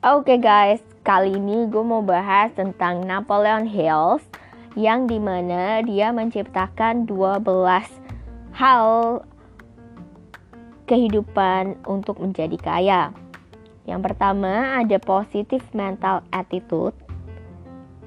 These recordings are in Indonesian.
Oke okay guys, kali ini gue mau bahas tentang Napoleon Hills yang di mana dia menciptakan 12 hal kehidupan untuk menjadi kaya. Yang pertama ada positive mental attitude.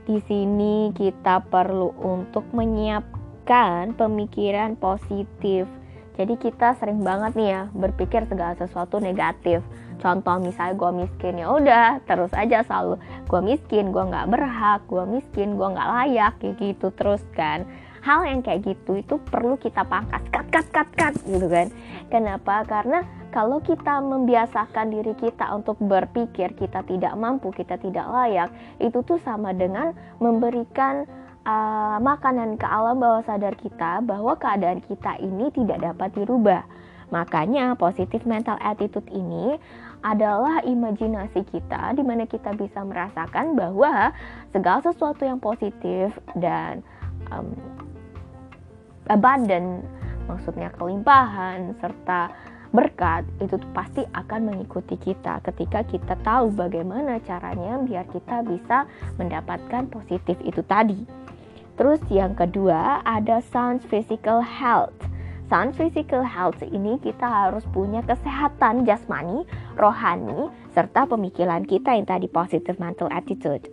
Di sini kita perlu untuk menyiapkan pemikiran positif jadi kita sering banget nih ya berpikir segala sesuatu negatif. Contoh misalnya gue miskin ya udah terus aja selalu gue miskin, gue nggak berhak, gue miskin, gue nggak layak kayak gitu terus kan. Hal yang kayak gitu itu perlu kita pangkas, cut cut cut cut gitu kan. Kenapa? Karena kalau kita membiasakan diri kita untuk berpikir kita tidak mampu, kita tidak layak, itu tuh sama dengan memberikan uh, makanan ke alam bawah sadar kita bahwa keadaan kita ini tidak dapat dirubah. Makanya positif mental attitude ini adalah imajinasi kita di mana kita bisa merasakan bahwa segala sesuatu yang positif dan um, abundant maksudnya kelimpahan serta berkat itu pasti akan mengikuti kita ketika kita tahu bagaimana caranya biar kita bisa mendapatkan positif itu tadi. Terus yang kedua ada sound physical health. Sound physical health ini kita harus punya kesehatan jasmani, rohani, serta pemikiran kita yang tadi positive mental attitude.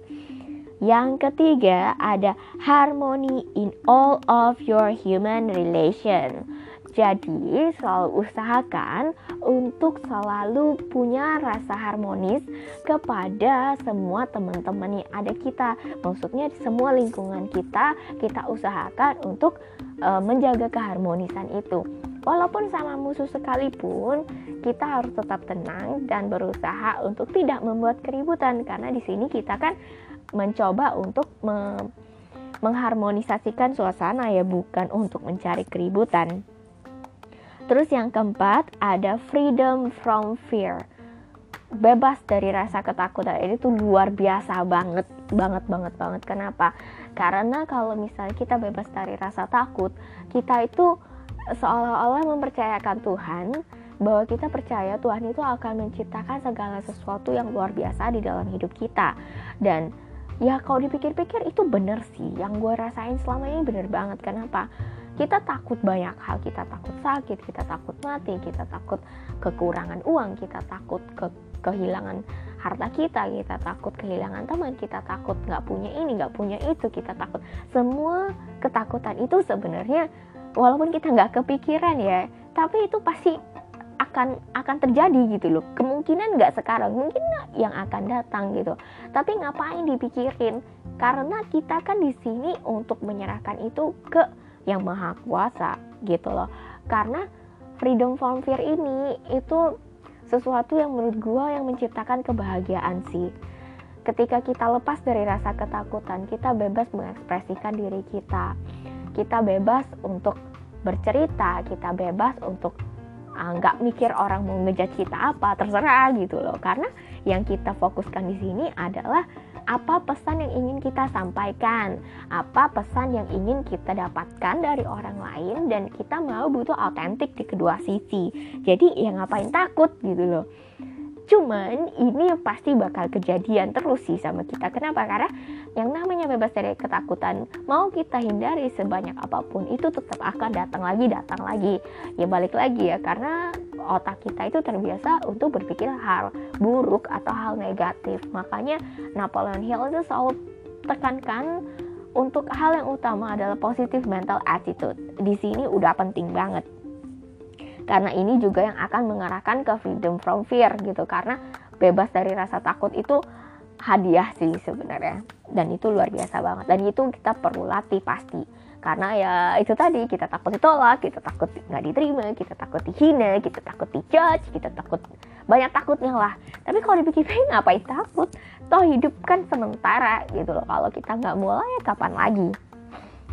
Yang ketiga ada harmony in all of your human relation. Jadi, selalu usahakan untuk selalu punya rasa harmonis kepada semua teman-teman yang ada kita. Maksudnya, semua lingkungan kita, kita usahakan untuk uh, menjaga keharmonisan itu. Walaupun sama musuh sekalipun, kita harus tetap tenang dan berusaha untuk tidak membuat keributan karena di sini kita kan mencoba untuk me mengharmonisasikan suasana ya bukan untuk mencari keributan. Terus yang keempat ada freedom from fear. Bebas dari rasa ketakutan ini tuh luar biasa banget, banget, banget, banget. Kenapa? Karena kalau misalnya kita bebas dari rasa takut, kita itu seolah-olah mempercayakan Tuhan bahwa kita percaya Tuhan itu akan menciptakan segala sesuatu yang luar biasa di dalam hidup kita. Dan ya kalau dipikir-pikir itu bener sih, yang gue rasain selama ini bener banget. Kenapa? kita takut banyak hal kita takut sakit kita takut mati kita takut kekurangan uang kita takut ke kehilangan harta kita kita takut kehilangan teman kita takut nggak punya ini nggak punya itu kita takut. Semua ketakutan itu sebenarnya walaupun kita nggak kepikiran ya tapi itu pasti akan akan terjadi gitu loh. Kemungkinan nggak sekarang mungkin yang akan datang gitu. Tapi ngapain dipikirin? Karena kita kan di sini untuk menyerahkan itu ke yang maha kuasa gitu loh. Karena freedom from fear ini itu sesuatu yang menurut gue yang menciptakan kebahagiaan sih. Ketika kita lepas dari rasa ketakutan kita bebas mengekspresikan diri kita. Kita bebas untuk bercerita kita bebas untuk ah, nggak mikir orang mau ngejat kita apa terserah gitu loh. Karena yang kita fokuskan di sini adalah apa pesan yang ingin kita sampaikan, apa pesan yang ingin kita dapatkan dari orang lain dan kita mau butuh autentik di kedua sisi. Jadi ya ngapain takut gitu loh. Cuman ini pasti bakal kejadian terus sih sama kita. Kenapa? Karena yang namanya bebas dari ketakutan mau kita hindari sebanyak apa pun itu tetap akan datang lagi, datang lagi. Ya balik lagi ya karena otak kita itu terbiasa untuk berpikir hal buruk atau hal negatif. Makanya Napoleon Hill itu selalu tekankan untuk hal yang utama adalah positive mental attitude. Di sini udah penting banget karena ini juga yang akan mengarahkan ke freedom from fear gitu karena bebas dari rasa takut itu hadiah sih sebenarnya. Dan itu luar biasa banget. Dan itu kita perlu latih pasti. Karena ya itu tadi kita takut ditolak kita takut nggak diterima kita takut dihina kita takut dijudge kita takut banyak takutnya lah. Tapi kalau dipikir-pikir ngapain takut? Toh hidup kan sementara gitu loh. Kalau kita nggak mulai kapan lagi?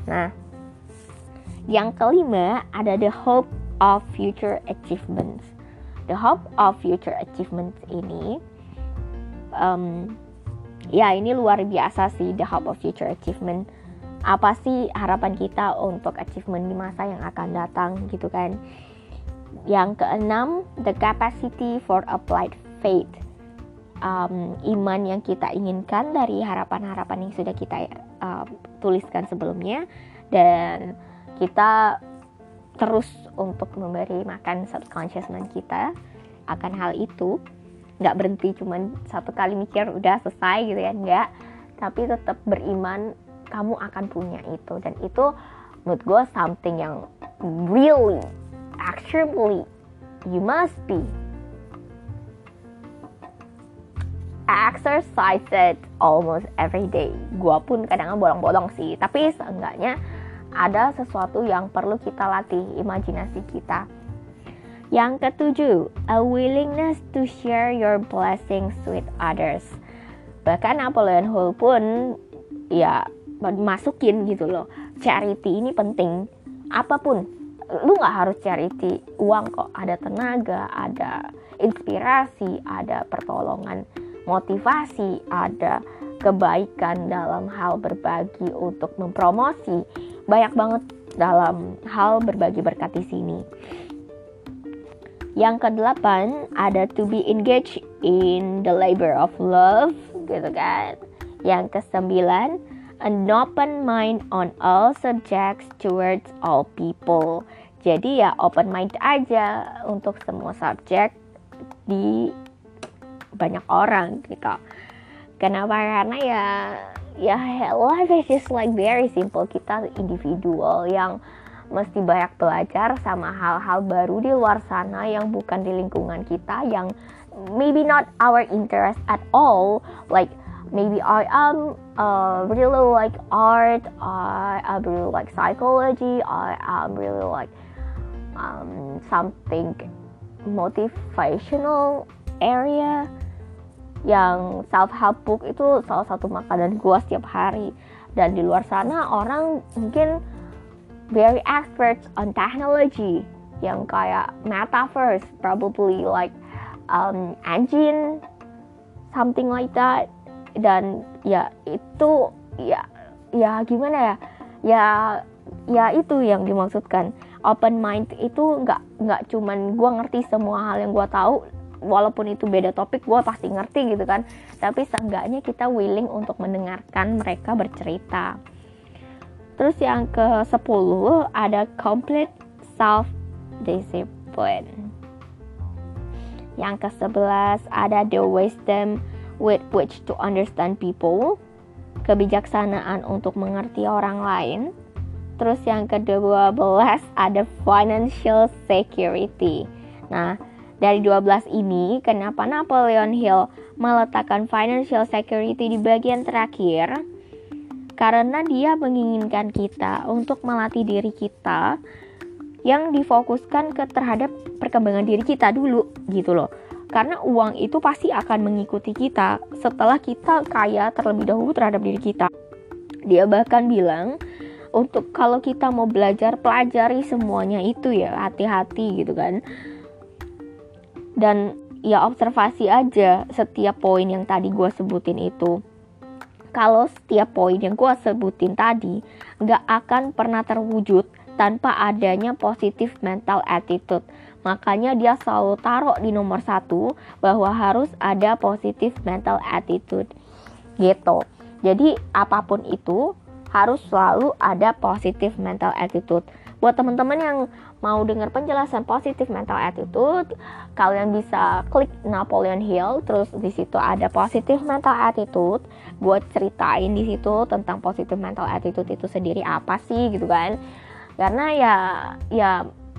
Nah yang kelima ada the hope of future achievements. The hope of future achievements ini, um, ya ini luar biasa sih the hope of future achievement. Apa sih harapan kita untuk achievement di masa yang akan datang gitu kan? Yang keenam, the capacity for applied faith. um, iman yang kita inginkan dari harapan-harapan yang sudah kita uh, tuliskan sebelumnya dan kita terus untuk memberi makan subconscious mind kita akan hal itu nggak berhenti cuman satu kali mikir udah selesai gitu ya. Nggak. Tapi tetap beriman kamu akan punya itu. Dan itu menurut gue something yang really actually you must be. Exercise it almost every day. Gue pun kadang bolong-bolong sih. Tapi seenggaknya ada sesuatu yang perlu kita latih imajinasi kita yang ketujuh, a willingness to share your blessings with others. Bahkan Napoleon Hill pun ya masukin gitu loh. Charity ini penting. Apa pun, lu nggak harus charity uang kok. Ada tenaga, ada inspirasi, ada pertolongan, motivasi, ada kebaikan dalam hal berbagi untuk mempromosi. Banyak banget dalam hal berbagi berkat di sini. Yang kedelapan ada to be engaged in the labor of love gitu kan. Yang kesembilan an open mind on all subjects towards all people. Jadi ya open mind aja untuk semua subjek di banyak orang gitu. Kenapa? Karena ya ya life is just like very simple. Kita individual yang mesti banyak belajar sama hal-hal baru di luar sana yang bukan di lingkungan kita yang maybe not our interest at all. Like maybe I am uh, really like art I am really like psychology I am really like um, something motivational area yang self help book itu salah satu makanan gua setiap hari. Dan di luar sana orang mungkin very experts on technology. Yang kayak metaverse probably like um, engine something like that. Dan ya itu ya ya gimana ya? Ya ya itu yang dimaksudkan. Open mind itu nggak nggak cuman gue ngerti semua hal yang gue tahu walaupun itu beda topik gue pasti ngerti gitu kan. Tapi seenggaknya kita willing untuk mendengarkan mereka bercerita Terus yang ke-10 ada complete self discipline. Yang ke-11 ada the wisdom with which to understand people. Kebijaksanaan untuk mengerti orang lain. Terus yang ke-12 ada financial security. Nah, dari 12 ini, kenapa Napoleon Hill meletakkan financial security di bagian terakhir? Karena dia menginginkan kita untuk melatih diri kita yang difokuskan ke terhadap perkembangan diri kita dulu gitu loh. Karena uang itu pasti akan mengikuti kita setelah kita kaya terlebih dahulu terhadap diri kita. Dia bahkan bilang untuk kalau kita mau belajar pelajari semuanya itu ya hati-hati gitu kan. Dan ya observasi aja setiap poin yang tadi gue sebutin itu kalau setiap poin yang gue sebutin tadi nggak akan pernah terwujud tanpa adanya positif mental attitude. Makanya dia selalu taruh di nomor satu bahwa harus ada positif mental attitude. Gitu. Jadi apa pun itu harus selalu ada positif mental attitude. Buat teman-teman yang mau dengar penjelasan positif mental attitude, kalian bisa klik Napoleon Hill, terus di situ ada positif mental attitude. Gue ceritain di situ tentang positif mental attitude itu sendiri apa sih gitu kan? Karena ya ya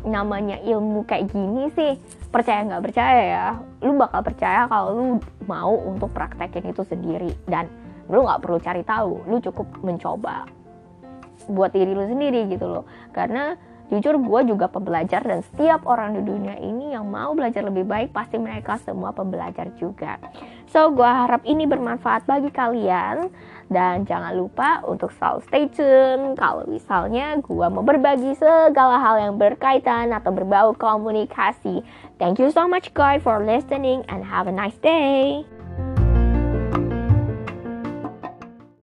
namanya ilmu kayak gini sih percaya nggak percaya ya lu bakal percaya kalau lu mau untuk praktekin itu sendiri dan lu nggak perlu cari tahu lu cukup mencoba buat diri lu sendiri gitu loh karena Jujur gue juga pembelajar dan setiap orang di dunia ini yang mau belajar lebih baik pasti mereka semua pembelajar juga. So gue harap ini bermanfaat bagi kalian dan jangan lupa untuk selalu stay tune kalau misalnya gue mau berbagi segala hal yang berkaitan atau berbau komunikasi. Thank you so much guys for listening and have a nice day.